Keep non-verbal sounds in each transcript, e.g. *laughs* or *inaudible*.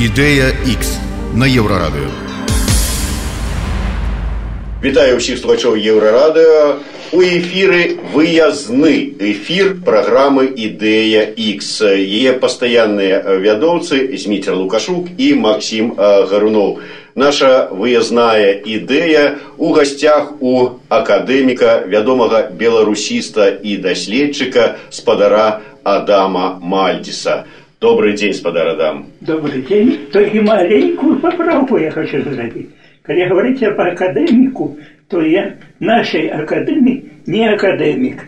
Ідэя X на еўрарадыё. Вітаю ўсіх слухачоў еўрарадыё. У эфіры выязны эфір праграмы ідэя X. Яе пастаянныя вядоўцы Зміцер Лукашук і Максім Гаруноў. Наша выязная ідэя у гасцях у акадэміка, вядомага беларусіста і даследчыка спадара Адама Мальдиса. Добрый день, спадар Адам. Добрый день. Только маленькую поправку я хочу сделать. Когда говорите по академику, то я нашей академии не академик.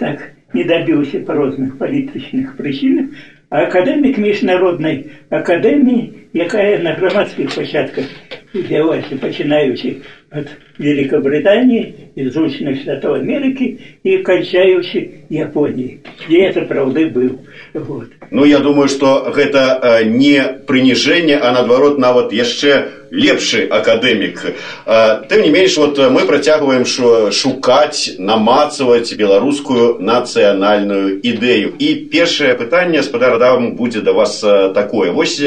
Так, не добился по разных политических причинах, а академик Международной академии, якая на громадских площадках дзялася пачынаючы ад Великобритании, изученных Штатов Америки и кончаючи Японии, где я сапраўды был. Вот. Ну я думаю, что гэта э, не прыніжэнне, а наадварот нават яшчэ лепшы акадэмік. Э, тым не менш вот мы працягваем шукаць, намацаваць беларускую нацыянальную ідэю. І першае пытанне спадар Адам будзе да вас э, такое. Вось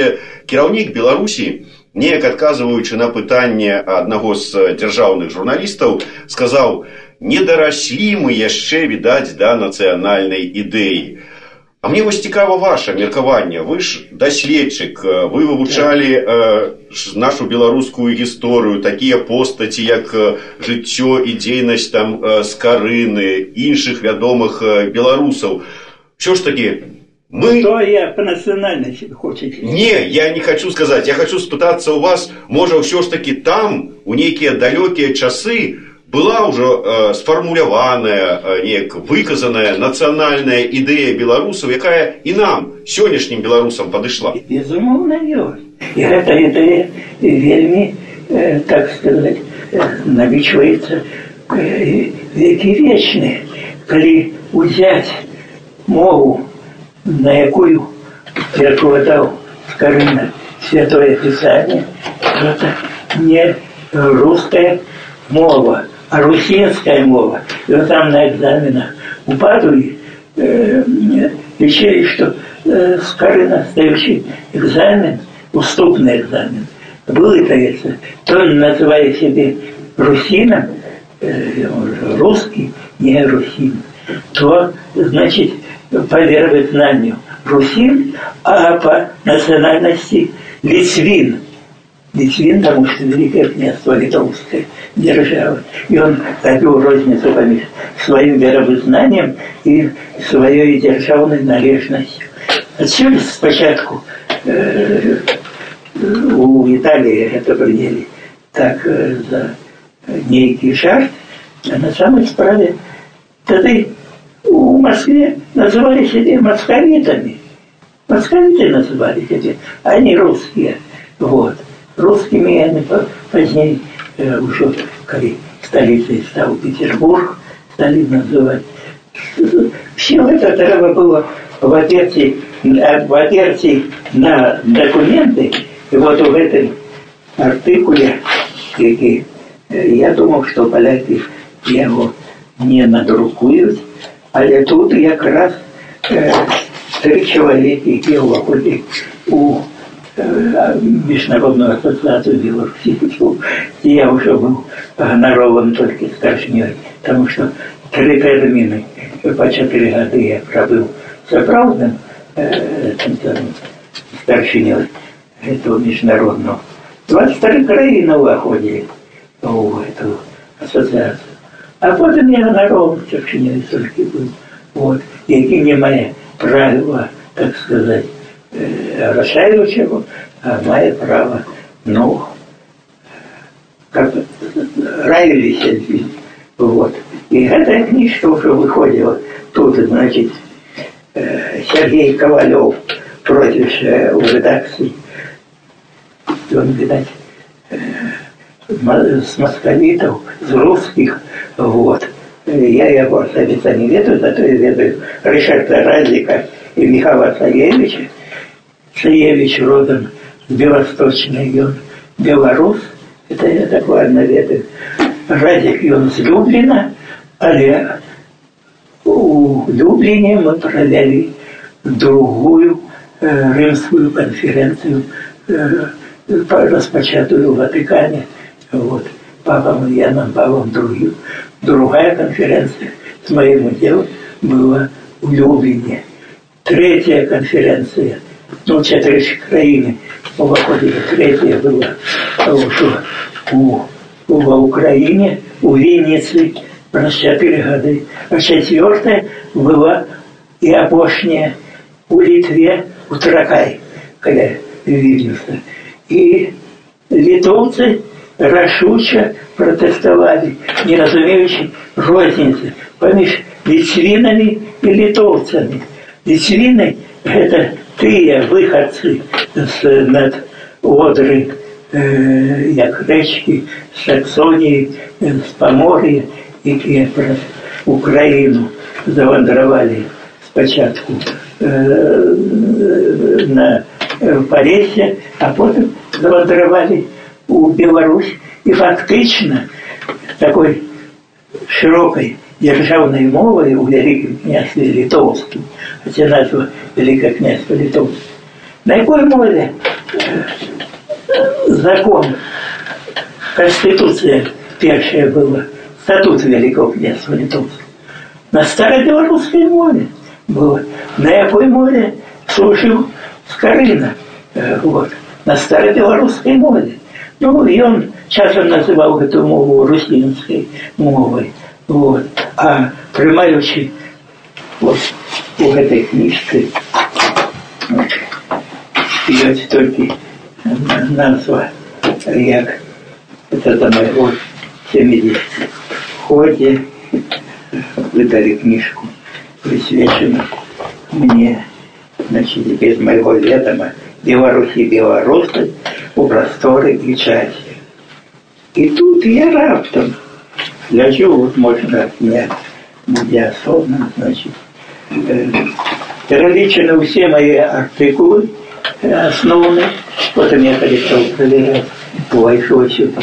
кіраўнік Беларусі неяк адказваючы на пытанне аднаго з дзяржаўных журналістаў сказаў не дараслі мы яшчэ відаць да нацыянальнай ідэі а мне вось цікава ваше меркаванне вы ж даследчык вы вывучалі э, нашу беларускую гісторыю такія постаці як жыццё і дзейнасць там э, скарыны іншых вядомых беларусаў що ж такі мы... Кто я по национальности хочете? Не, я не хочу сказать. Я хочу спытаться у вас, может, все ж таки там, у некие далекие часы, была уже э, сфармуляваная, э, неяк выказаная нацыянальная ідэя беларусаў, якая і нам, сённяшнім беларусам падышла. Безумоўна ёсць. І гэта ідэя вельмі, э, так сказать, э, налічваецца э, векі вечны, калі узяць мову на якую перекладал, скажем, Святое Писание, это не русская мова, а русинская мова. И вот там на экзаменах у Падуи э, решили, что э, скажем, следующий экзамен, уступный экзамен, был это, то называя себе русином, э, русский, не русин, то, значит, по верознанию русин, а по национальности литвин. Литвин, потому что Великое княжество Литовское держава. И он такую розницу поміж своим веровознанием и своей державной належностью. Отсюда спочатку э, у Италии это приняли так э, за некий жарт, а на самой справе тогда в Москве называли себя московитами. Московиты называли себя, они русские. Вот. Русскими позднее э, уже, когда столицей стал Петербург, стали называть. Все это треба было во-первых, во-первых, на документы, и вот в этом артикуле, я думал, что поляки его не надрукуют, Але тут якраз е, три чоловіки, які входять у е, Міжнародну асоціацію білорусів. Я вже був гонорован тільки старшньою, тому що три терміни по чотири роки я пробив заправним е, старшиною этого международного. 23 країни входили в эту ассоциацию. А потім я на Ровчевщині тільки був. От, які не має права, так сказати, а має право, ну, как нравились Вот. И эта книжка уже выходила. Тут, значит, Сергей Ковалев против в редакции. Он, видать, с московитов, с русских, вот. Я его особенно не ведаю, зато я ведаю Ришарда Разика и Михаила Саевича. Саевич родом с Белосточной, он белорус, это я докладно ведаю. Разик он с Люблина, але у Люблине мы провели другую э, римскую конференцию распочатую в Ватикане. Вот, Папом Яном Павлом II. Другая конференция с моим уделом была в Люблине. Третья конференция, ну, чотири країни виходили, третя була у, в Україні, у Вінниці, про 4 годы. А четвертая была и опошняя у Литве, у Тракай, когда Вильнюса. И литовцы рашуче протестовали, не разумеючи розницы поміж литвинами и литовцами. Литвины – это тыя выходцы с над Одры, э, як речки, с Саксонии, с Поморья, які праз Україну завандравали спочатку э, на Полесье, а потом завандровали у Беларусь. И фактично такой широкой державной мовой у Великого князя Литовским, хотя назва Великое княжество Литовское. На якой мове закон, Конституция первая была – статут Великого князства Литовского. На старобелорусской мове было. На якой мове служил Скорина. Э, вот. На старобелорусской мове. Ну, и он часто называл эту мову русинской мовой. Вот. А приймаючи вот у книжки вот, идет только назва, як это моего 70 ходе выдали книжку, присвященную мне, значит, без моего ведома, Беларуси белорусы у просторы и чаще. И тут я раптом, для чего вот можно отнять, где особенно, значит, э, перелічені все мои артикулы основные, потом я перестал проверять, увайшов сюда,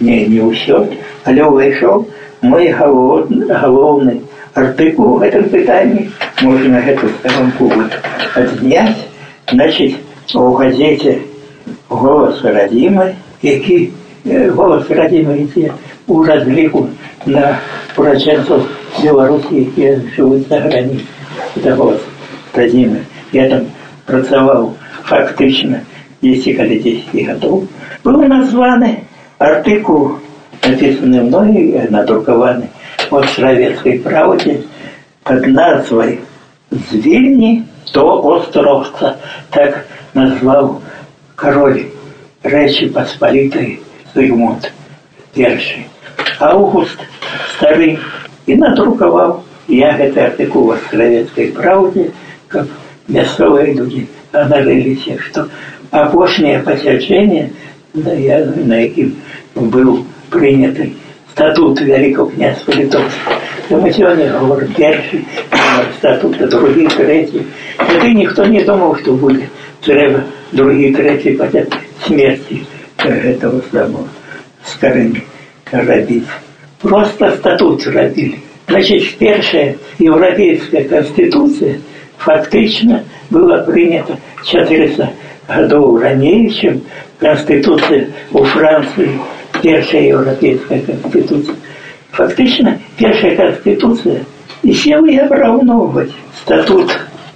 не, не все, але увайшов мой галоўны артыкул у гэтым пытанні можна гэту старонку адзняць значит у газете голос радзімы які голос радзімы ідзе у разліку на урачэнцаў беларусі якія жывуць за граніц это голос радзімы я там працаваў фактычна 10 калі 10 гадоў быў названы артыкул написаны мной, надрукованный в Островецкой правде под назвой «Звільні то островца», так назвал король Речи Посполитой Зигмунд I. Август старый и надруковал я гэты артыкул в Островецкой правде, как мясцовыя люди аналіліся, што апошняе пасяджэнне, да, я, на якім быў прийнятий статут Великого князства Литовського. Ми сьогодні говоримо перший статут, а другий, третій. Тоді ніхто не думав, що буде. Треба другий, третій, хотя смерти этого самого Скорыни робить. Просто статут робили. Значит, первая Европейская Конституция фактично была принята 400 годов ранее, чем Конституция у Франции першая Европейская Конституция. Фактично, першая Конституция и села и обравновывать статут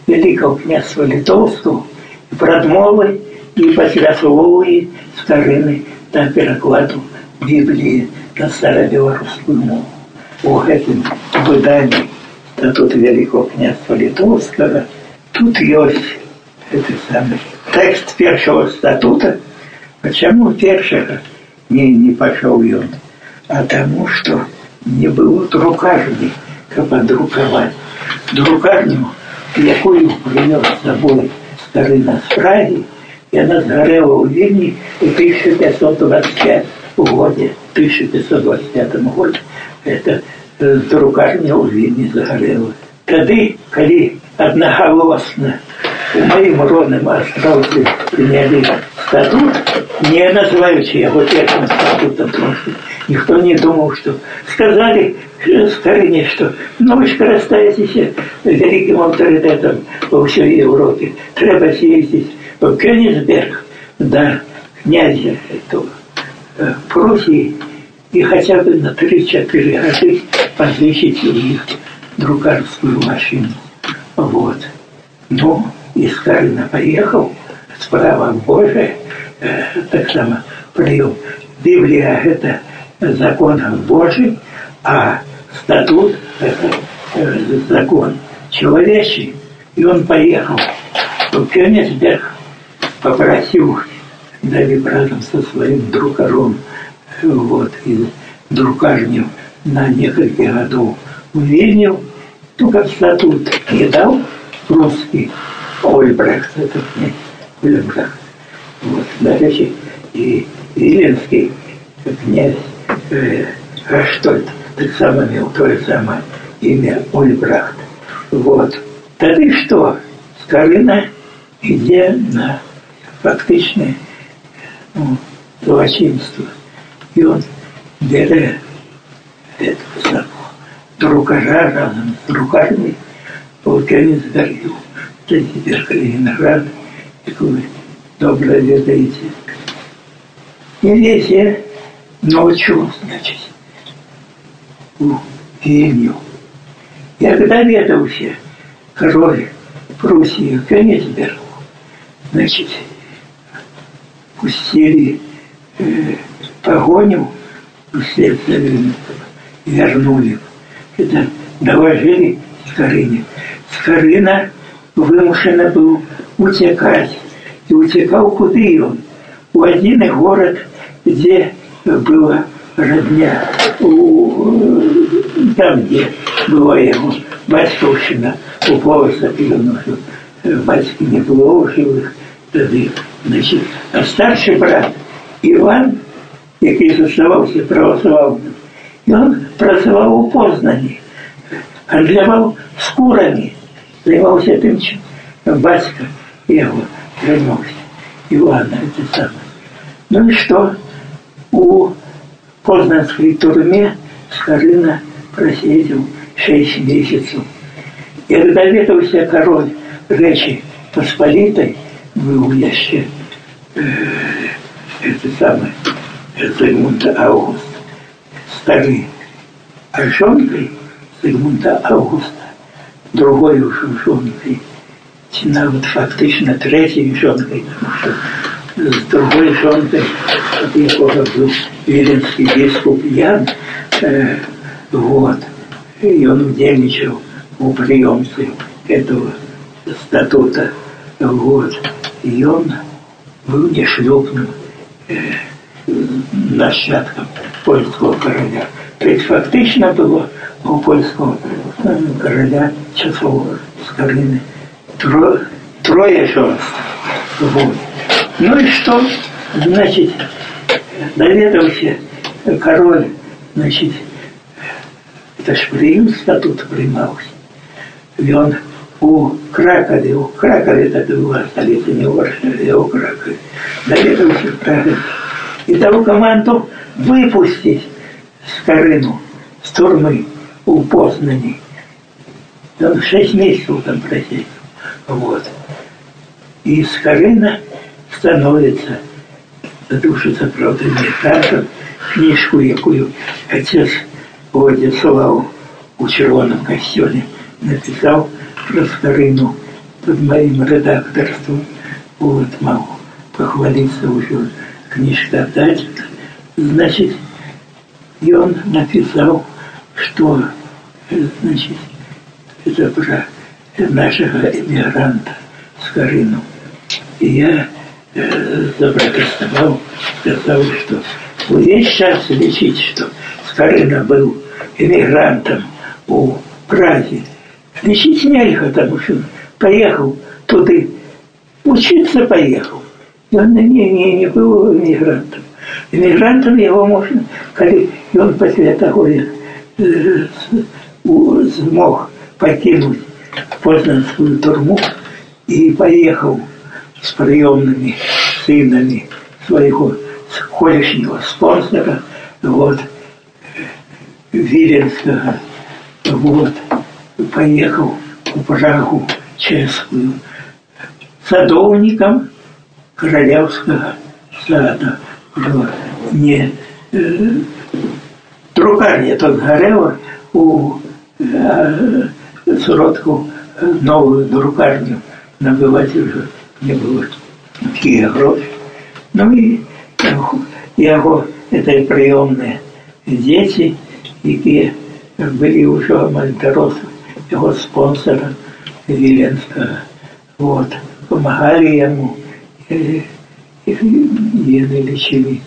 Великого княжества Литовского и продмовы и послясловые скажены на перекладу Библии на старобелорусскую мову. У этом выдании статут Великого княжества Литовского тут есть этот самый текст первого статута. Почему первого? не, не пошел ён, а тому, что не было друкарні, каб друкаваць. Друкарню, якую прынёс з сабой стары на справе, яна згарэла ў Вільні у 1525 годзе 1525 годзе это друкарня ў Вільні загарэла. Тады, калі аднагалосна у моим родным островке приняли статут, не называючи его первым статутом, потому что никто не думал, что сказали Скорине, что ну вы скоростаетесь великим авторитетом во всей Европе. Треба съездить в Кёнигсберг, до князя этого э, Пруссии и хотя бы на 3-4 года позычить у них друкарскую машину. Вот. Ну, и Скалина поехал, справа Божия, э, так само прием. Библия – это закон Божий, а статут – это э, закон человечий. И он поехал в Кёнигсберг, попросил Давид братом со своим друкаром, вот, и друкарню на несколько годов в Вильню, как статут не дал русский Ольбрехт, это князь Ольбрехт. Вот, дальше и Виленский князь э, Раштольд, так само имел то же самое имя Ольбрахт. Вот. Тогда что? Скалина йде на фактичне ну, злочинство. І от бере друкаря разом з друкарні по Кенігсбергу. Це тепер Калінінград, як ви добре ведаєте. И весь ночью, значит, у Вильню. Я когда ведался, король Пруссии Кёнигсбергу, значит, пустили э, погоню вслед за и вернули. Это доложили Скорине. Скорина вымушена был утекать. И утекал куда он? У один город, где была родня, у, там, где была его батьковщина, у Полоса Пеленушу. Батьки не было живых тоді. Значить, а старший брат Іван, який заставався православним, він працював у Познані, гандлював скурами, займався тим, чим батько його займався. Ивана, это самое. Ну и что? У Познанской тюрьме Скорына просидел шесть месяцев. И когда ветался король Речи Посполитой, был еще э, это самое, Зигмунда Август, старый, а жонкой Зигмунда Августа, другой уже жонкой, навіть фактично третьою жонкою, тому що з другою жонкою, від якого був Віленський біскуп Ян, э, вот, и он удельничал у приемцев этого статута, вот, и он был нешлюбным э, нащадком польского короля. То есть фактично было у польского э, короля часов с Карины Тро, трое жёст. Вот. Ну и что? Значит, доведался король, значит, это ж прием статут примался. И он у Кракове, у Кракове это была столица, не у Варшаве, а у Кракове. В Кракове. И дал команду выпустить Скорыну с турмы у Познани. Он шесть месяцев там просидел. Вот. И Скорина становится душиться, правда, не так, книжку, якую отец Владислав у червоном костюме написал про Скорину под моим редакторством. Вот, могу похвалиться уже книжка дать. Значит, и он написал, что, значит, это про нашего эмигранта Скорину. И я э, запротестовал, сказал, что весь сейчас лечить, что Скорина был эмигрантом у Праги. Лечить нельзя, потому что поехал туда, учиться поехал. И он не, не, не был эмигрантом. Эмигрантом его можно, когда он после того э, смог покинуть Познанскую тюрьму и поехал с приемными сынами своего колешнего спонсора, вот, Виленского, вот, поехал в Прагу чешскую, садовником Королевского сада. Не э, друкарня тут горела у э, Суротку новую друкарню набивать уже не было такие гроши. Ну и его, это приемные дети, які были уже дорослі, его спонсора Виленского. Вот. Помогали ему, и, и, лечили.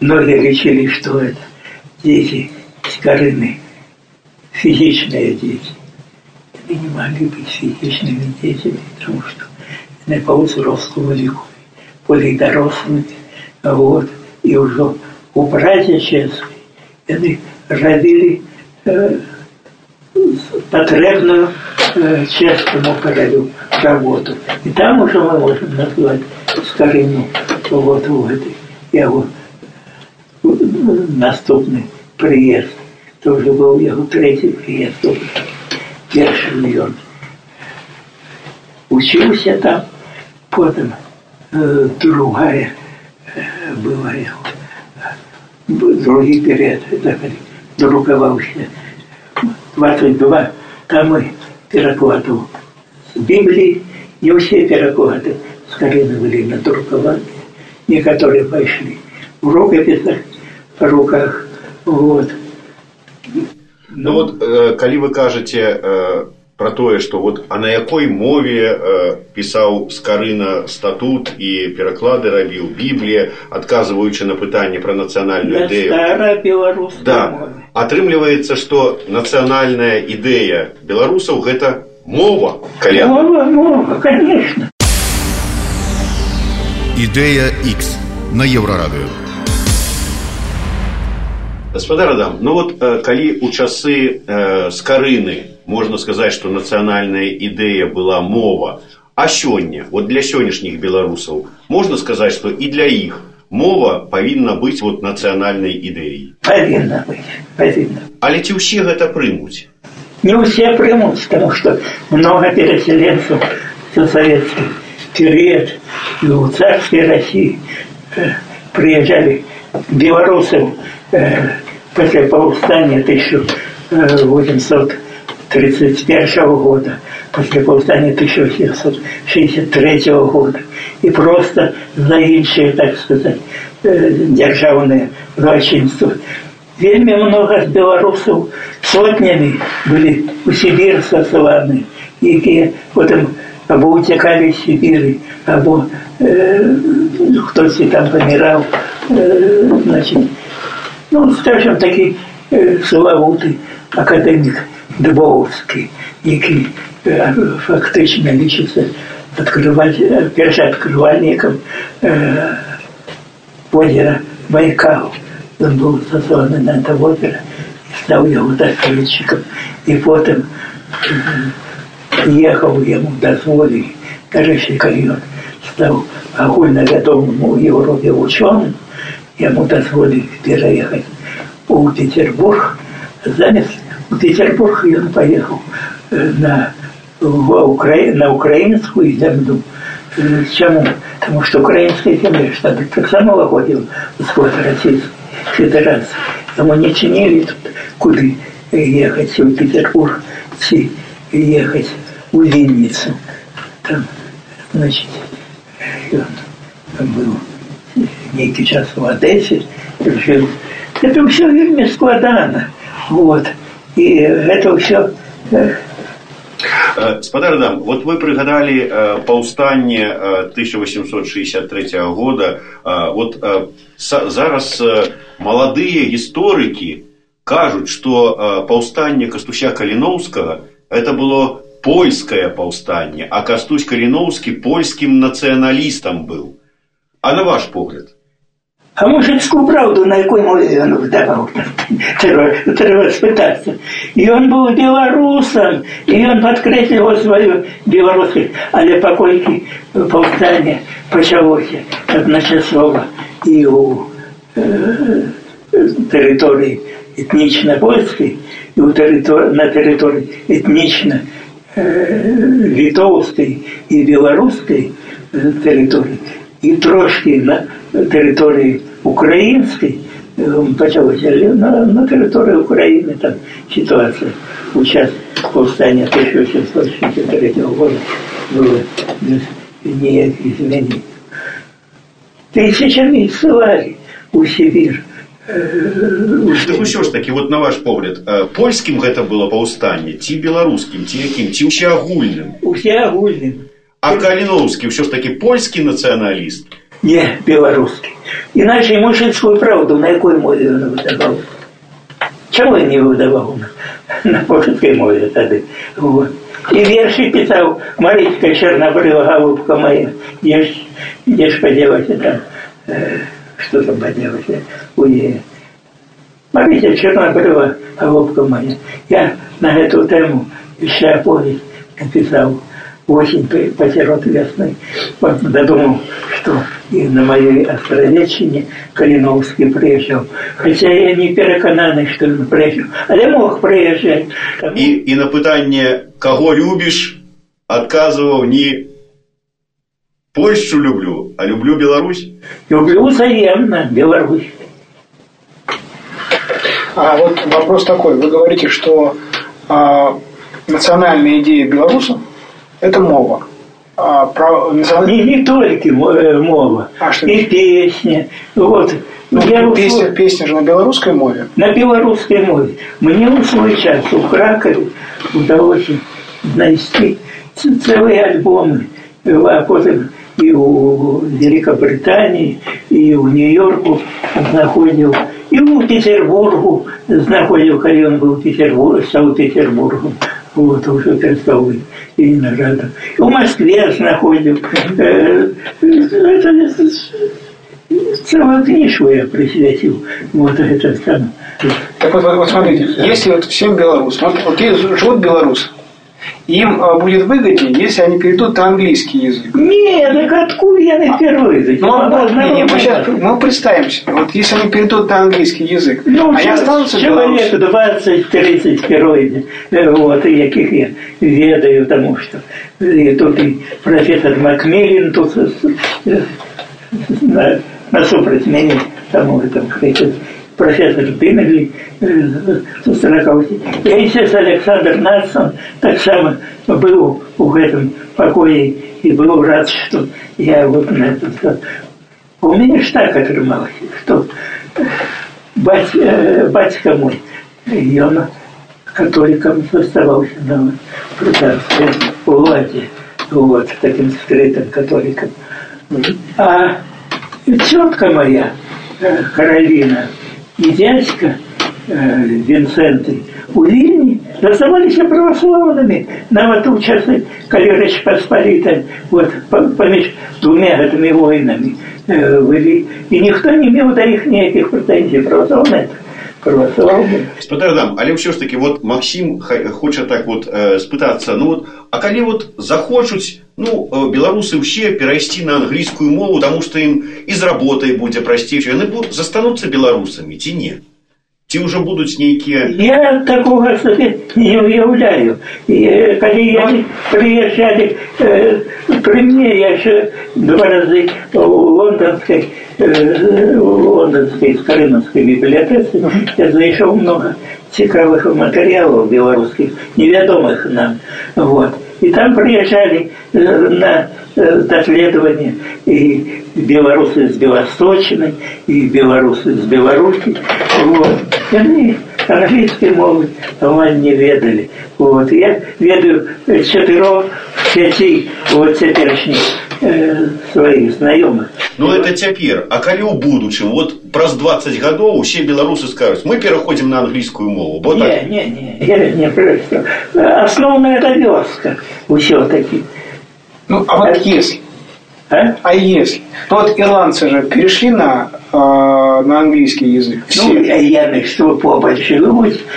Многие лечили, что это дети с Карыны, физичные дети. Они не могли быть физичными детьми, потому что не по взрослому веку были дорослыми. Вот. И уже у братья чесных они робили э, потребную э, чешскому королю работу. И там уже мы можем назвать, скажем, вот в этой его наступный приезд. Это уже был его третий приезд. Перший он учился там, потом э, другая э, была его другий період друкувався. 22 томи перекладу з Библии, не все переклады скорее были надрукованы. Некоторые пошли в рукописах, в руках. Вот. Ну вот, э, коли вы кажете, э, про тое што вот а на якой мове э, пісаў скарына статут і пераклады рабіў біблія адказваючы на пытанне пра нацыянальную ідэю да. атрымліваецца што нацыянальная ідэя беларусаў гэта мова каля... мова, мова, конечно ідэя X на еўрарадыё гаспадар адам ну вот э, калі у часы э, скарыны можно сказать, что национальная идея была мова. А сёння, вот для сённяшніх беларусаў, можно сказать, что и для іх мова павінна быць вот нацыянальнай ідэяй. Павінна быць, павінна. Але ці ўсе гэта прымуць? Не ўсе прымуць, потому что много переселенцев в советский период и у царской России э, приезжали белорусов э, после повстания 1800 1931 года, после повстания 1763 года. И просто за іншие, так сказать, э, державные злочинства. Вельми много белорусов сотнями были у Сибири сосланы, які потім або утекали з Сибири, або э, хтось там помирав, э, значит, ну, скажем, такий э, славутий академік Дубовський, який фактично лічиться першооткрывальником э, озера Байкал. Он был созван на это озеро и стал его доследчиком. И потом ехал ему дозволили, даже если он стал огульноведомым в Европе ученым, ему дозволили переехать в Петербург замість в Петербург он поехал э, на, в Укра... на украинскую землю. Чему? Потому что украинская земля, штаты так само входила в сход Российской Федерации. Ему не чинили тут, куда ехать в Петербург, ехать в Винницу. Там, значит, он был некий час в Одессе, жил. Это все вельми складано. Вот. И это все спадар Адам, вот вы прыгадалі э, паўстанне 1863 э, года э, вот зараз маладыя гісторыкі кажуць што паўстанне кастуся каліноўскага это было польскае паўстанне а кастусь каліноўскі польскім нацыяналістам быў а на ваш погляд А мужицьку правду, на якій мові він вдавав, треба, треба спитатися. І він був білорусом, і він підкреслював свою білоруськість, але покойки повстання почалося одночасово і у е, території етнічно польській, і у території, на території етнічно е, литовській і білоруській, території і трошки на території українській почалося на, на території України там ситуація у час повстання 1763 року було ніяких змін. Тисячами ссылали у Сибір. Так ўсё ж таки вот на ваш погляд польскім гэта было паўстанне ці беларускім ці якім ці ўсеагульным усеагульным а каліноўскі ўсё ж таки польскі нацыяналіст не беларускі іначе мужицкую правду на якой мове ён выдаваў чаму не выдаваў на польскай мове тады вот. і вершы пісаў марычка чарнабрыва галубка моя дзе ж дзе ж падзелася там э, что там поделать у нее. Смотрите, чернобрыва голубка моя. Я на эту тему еще повесть написал осень посерот весны. Вот додумал, что и на моей Островеччине Калиновский приезжал. Хотя я не переконаний, что он приезжал. Але мог приезжать. Тому... І, і на питання, кого любиш, отказывал не Польшу люблю, а люблю Беларусь. Люблю взаимно Беларусь. А вот вопрос такой. Вы говорите, что а, национальная идея белорусов – это мова. А, про, не, не только э, мова, а что и песня. Вот. Ну, я песня, услов... песня же на белорусской мове. На белорусской мове. Мне у свой час у Кракове удалось найти целые альбомы, а потом и у Великобритании, и у Нью-Йорку знаходил, и у Петербургу знаходил, когда он был в Петербурге, стал Петербургом. Вот, уже перестал и Виноградов. В Москве знаходил. Э, это, целую книжку я присвятил. Вот это самое. Так вот, вот смотрите, если вот всем белорусам, вот, вот живут белорусы, им а, будет выгоднее, если они перейдут на английский язык. Нет, так откуда я на первый язык? Ну, а, не, не, мы сейчас мы представим себе, вот если они перейдут на английский язык, ну, они останутся Человек 20-30 героев, вот, яких я ведаю, потому что и тут и профессор Макмиллин тут на, насупроть меня, тому там, профессор со 40 І отец Александр Надсон так само был в этом покое и был рад, что я вот на это У меня ж так отрымалось, что бать, э, батька мой, и он католиком оставался на протарской владе, вот, таким скрытым католиком. А тетка моя, э, Каролина, и дядька э, Винсенты у Вильни оставаліся православными нават у часы калі рэч паспаліта вот паміж двумя гэтымі войнамі э, былі і ніхто не меў да іх ніякіх прэтэнзій православных православных спадарам але ўсё ж таки вот Максим хоча так вот э, спытацца ну вот а калі вот захочуць ну э, беларусы ўсе перайсці на англійскую мову таму што ім і з работай будзе прасцей яны будуць застануцца беларусамі ці не ці ўжо будуць нейкія я такога сабе *laughs* не уяўляю і калі яны прыязджалі э, пры мне яшчэ два разы у лонданскай э, лонданскай скарынаўскай бібліятэцы я зайшоў много цікавых матэрыялаў беларускіх невядомых нам вот и там приезжали на доследование и белорусы с Белосточной, и белорусы с Беларуси. Вот. И они английской мовы вам не ведали. Вот. Я ведаю четырех, пяти вот теперешних э, своих знакомых. Ну это теперь. А коли в будущем, вот праз 20 годов все белорусы скажут, мы переходим на английскую мову. Вот не, так. не, не, я не просто. Основная это вёска все-таки. Ну, а вот а? если? А? а если? Ну, вот ирландцы же перешли на, э, на английский язык. Ну, все. Ну, я что побольше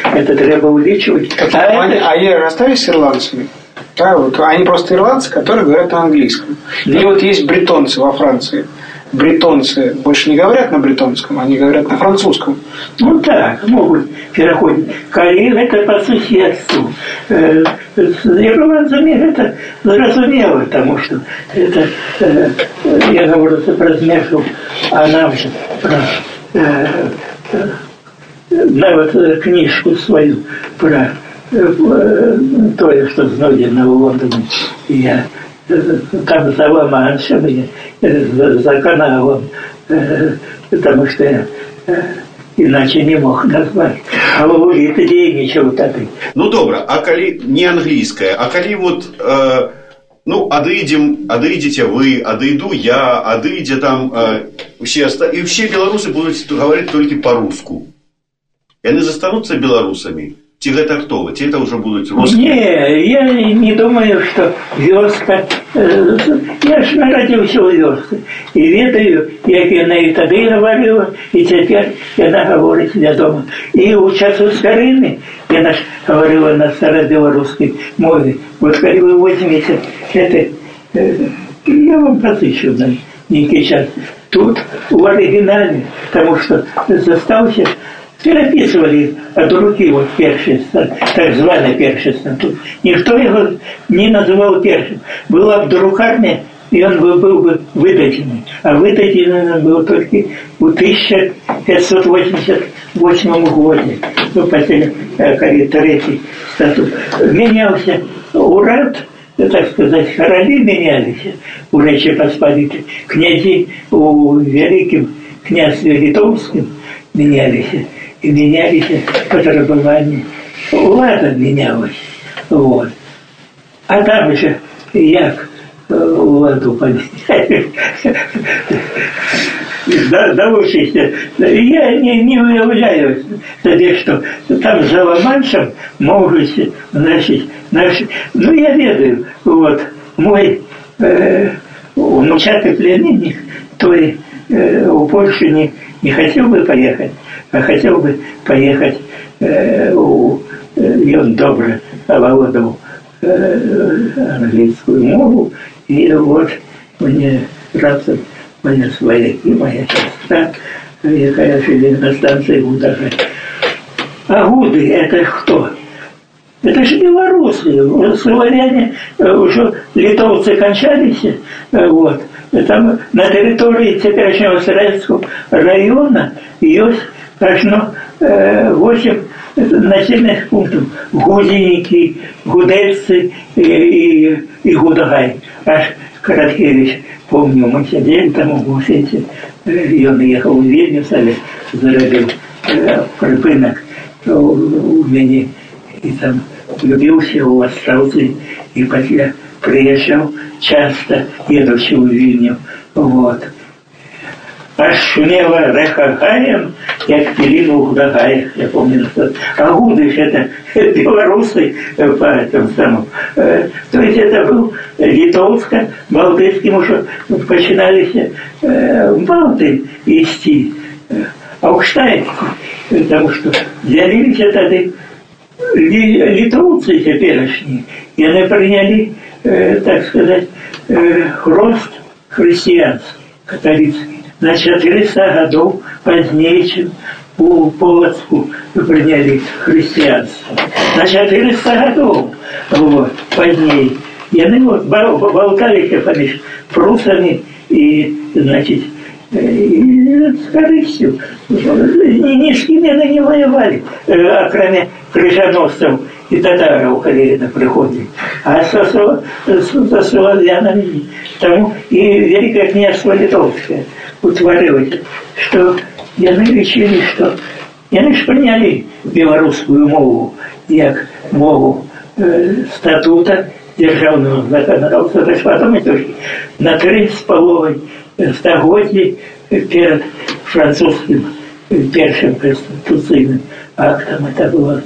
это треба увеличивать. А, а, они, это... а я остались с ирландцами? Да, вот они просто ирландцы, которые говорят на английском. Ну. Или вот есть бретонцы во Франции. бретонцы больше не говорят на бретонском, они говорят на французском. Ну так, могут переходить. Калин это по соседству. Э, с ирландцами это зразумело, потому что это, э, я говорю про змешу, а нам же про э, нават книжку свою про тое, што знойдзена ў Лондоне. Я там за Ламаншем, за каналом, потому что я иначе не мог назвать. А Лулит дзейнічаў тады. Ну добра, а калі не англійская, а калі вот э, ну адыдзем адыдзеце вы адыйду я адыдзе там э, усе і все беларусы будуць гаварыць толькі по-руску яны застануцца беларусамі Ці гэта хто вы? Ці это ўжо будуць русские? Не, я не думаю, што вёска... Я ж нарадзіўся ў вёсцы і ведаю, як яна і тады гаварыла, і цяпер яна гаворыць вядома. І ў часу старыны яна ж гаварыла на старабеларускай мове. Вот калі вы возьмеце это, я вам пазычу на нейкі час. Тут у арыгінале, таму што застаўся переписывали от руки вот першество, так званое першество. Никто его не называл першим. Была в друкарне, и он был, был бы выдаченный. А выдаченный он был только в 1588 году. Ну, после э, третий статут. Менялся урад, так сказать, короли менялись у Речи Посполитой. Князи у великим князья Литовским менялись и менялись фотографирование. Влада менялась. Вот. А там еще як владу поменяли. Научишься. Я не, не уявляю себе, что там за Ла-Маншем могут, значит, наши... Ну, я ведаю, вот, мой э, внучатый племянник, то э, в Польшу не, не хотел бы поехать, а хотел бы поехать э, у э, он добре оволодал э, английскую мову, и вот мне разом моя свояки, моя сестра, якая жили на станции Гудага. А Гуды это кто? Это же белорусы, славяне, э, уже литовцы кончались, э, вот. Там на территории теперешнего Советского района есть Должно э, 8 населенных пунктов. Гудинники, Гудельцы и, и, и Гудагай. Аж Караткевич, помню, мы сидели там у Гусиці, і він їхав у Відню собі, заробив э, припинок у мені і там влюбився у Островці і після приїжджав часто, їдучи у Відню. Вот аж шумело рехагаем, як пилину в Гудагаях, я помню. Что... А Гудыш это белорусы *laughs* по этому самому. То есть это был литовско, балтийским уже починались Балты вести. А Аукштайн, потому что з'явилися тоді литовцы теперешние, и они приняли, так сказать, рост христианства католицкий на 400 годов позднее, чем у Полоцку приняли христианство. На 400 годов вот, позднее. И они вот болтали поміж прусами и, значит, и с корыстью. Ни, ни с кем они не воевали, а кроме крыжоносцев и татаров, когда на приходе. А со, со, со славянами, тому и Великое княжество Литовское – утварилось, что яны лічылі, што яны ж прынялі беларускую мову як мову э, статута дзяржаўнага заканадаўства потом толькі на тры з паловай стагоддзі перад французскім першым канстытуцыйным актам это было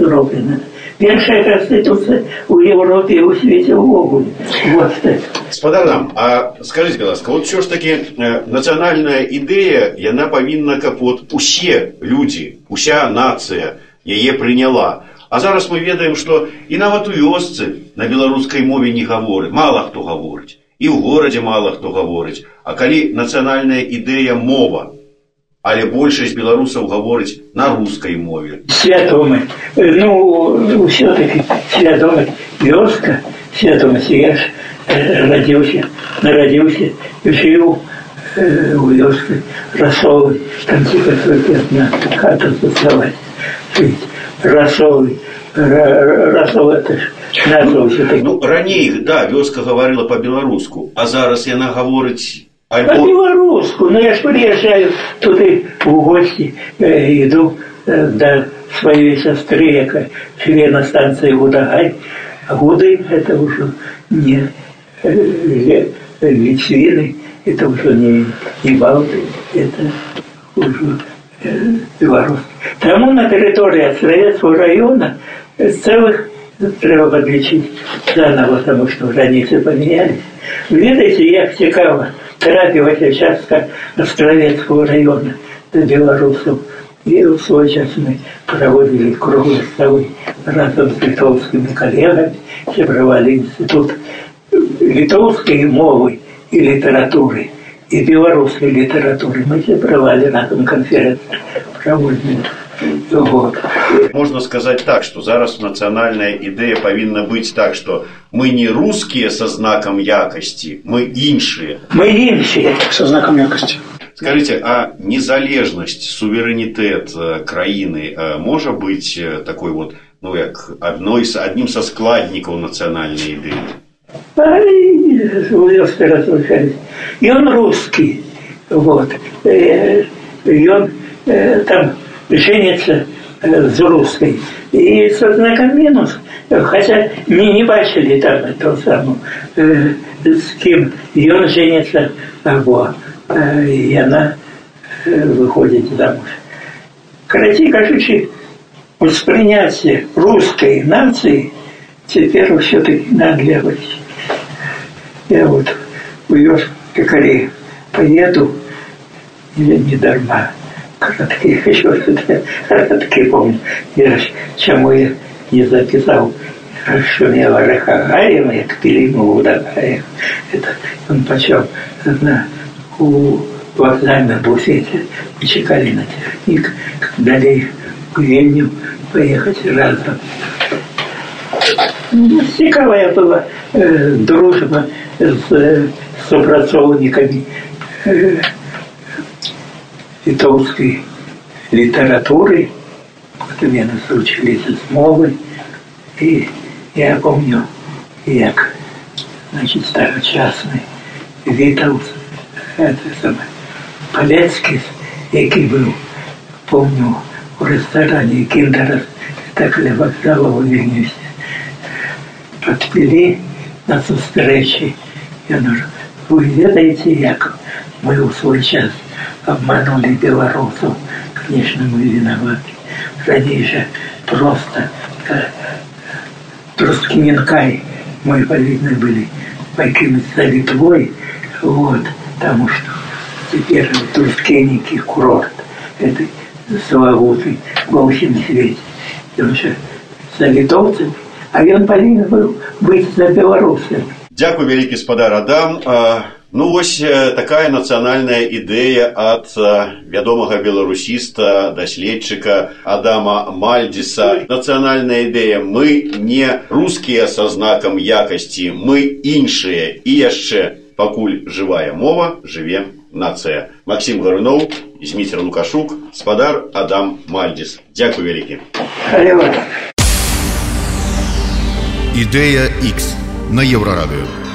зроблена Першая конституция у Европе и у свете увогуле. Вот это. Спадарам, а скажите, ласка, вот все ж таки э, национальная идея, яна повинна, как вот усе люди, уся нация яе приняла. А зараз мы ведаем, што і нават у вёсцы на беларускай мове не гаворы, мала хто гаворыць. і ў горадзе мала хто гаворыць а калі нацыянальная ідэя мова але большасць беларусаў гаворыць на рускай мове свядомы ну все-таки свядомы вёска свядомасць я ж радзіўся нарадзіўся жыў у вёсцы расовы там ціха одна хата заставаць жыць расовы расовы это ж назва все-таки ну раней да вёска гаварыла по-беларуску а зараз яна гаворыць Альбо... По-белоруску. Ну, я ж приезжаю туда в гости, э, иду э, до своей сестры, яка живе на станции Гудагай. А Гуды – это уже не э, Литвины, это уже не, не Балты, это уже э, белорусы. Тому на территории Советского района целых треба подлечить заново, потому что границы поменялись. Видите, як цікаво трапилась частка Островецкого района до белорусов. И в свой час мы проводили круглые столы разом с литовскими коллегами, собрали институт литовской мовы и литературы и белорусской литературы. Мы собрали разом конференцию проводили. Вот. Можно сказать так, что зараз национальная идея повинна быть так, что мы не русские со знаком якости, мы иншие. Мы иншие. Со знаком якости. Скажите, а незалежность, суверенитет э, краины э, может быть э, такой вот, ну, как одной, одним со складников национальной идеи? И он русский, вот. И он там женится с русской. И со знаком минус, хотя не, не бачили там этого самого, э, с кем, и он женится, або, э, и она э, выходит замуж. Короче, кажучи, воспринятие русской нации теперь все-таки наглядывать. Я вот в Йошкар поеду, или не дарма, короткие еще короткие помню. Я чему я не записал шумела Рахагаева, як пилиму Удагаева. Это он почел на, у вокзальном буфете и чекали на техник, далее в Вильню поехать разом. Цікавая была э, дружба с э, супрацоўнікамі э, литовской литературы. Потом я нас учились с мовы. И я помню, як, значит, старочасный Витаус, это самое, Полецкий, який був, помню, у ресторані Кіндера спектакля вокзалу у Вільнюсі. Подпили на зустрічі. Я говорю, ви ведаєте, як ми у свой час обманули белорусов. Конечно, мы виноваты. Раньше просто э, Трускиненкай мы повинны были покинуть за Литвой. Вот, потому что теперь Трускенники курорт. Это славутый во всем свете. Он же за литовцами, а он повинен был быть за белорусами. Дякую, великий спадар Адам. Ну вось такая нацыянальная ідэя ад вядомага беларусіста даследчыка Адама Мальдзіса. Нацыянальная ідэя мы не рускія са знакам якасці, мы іншыя і яшчэ пакуль жывая мова жыве нацыя. Максім Гаруноў, Зміцер Лукашук, спадар Адам Мальдзіс. Дзякуй вялікі. Алло. Ідэя X на Еўрарадыё.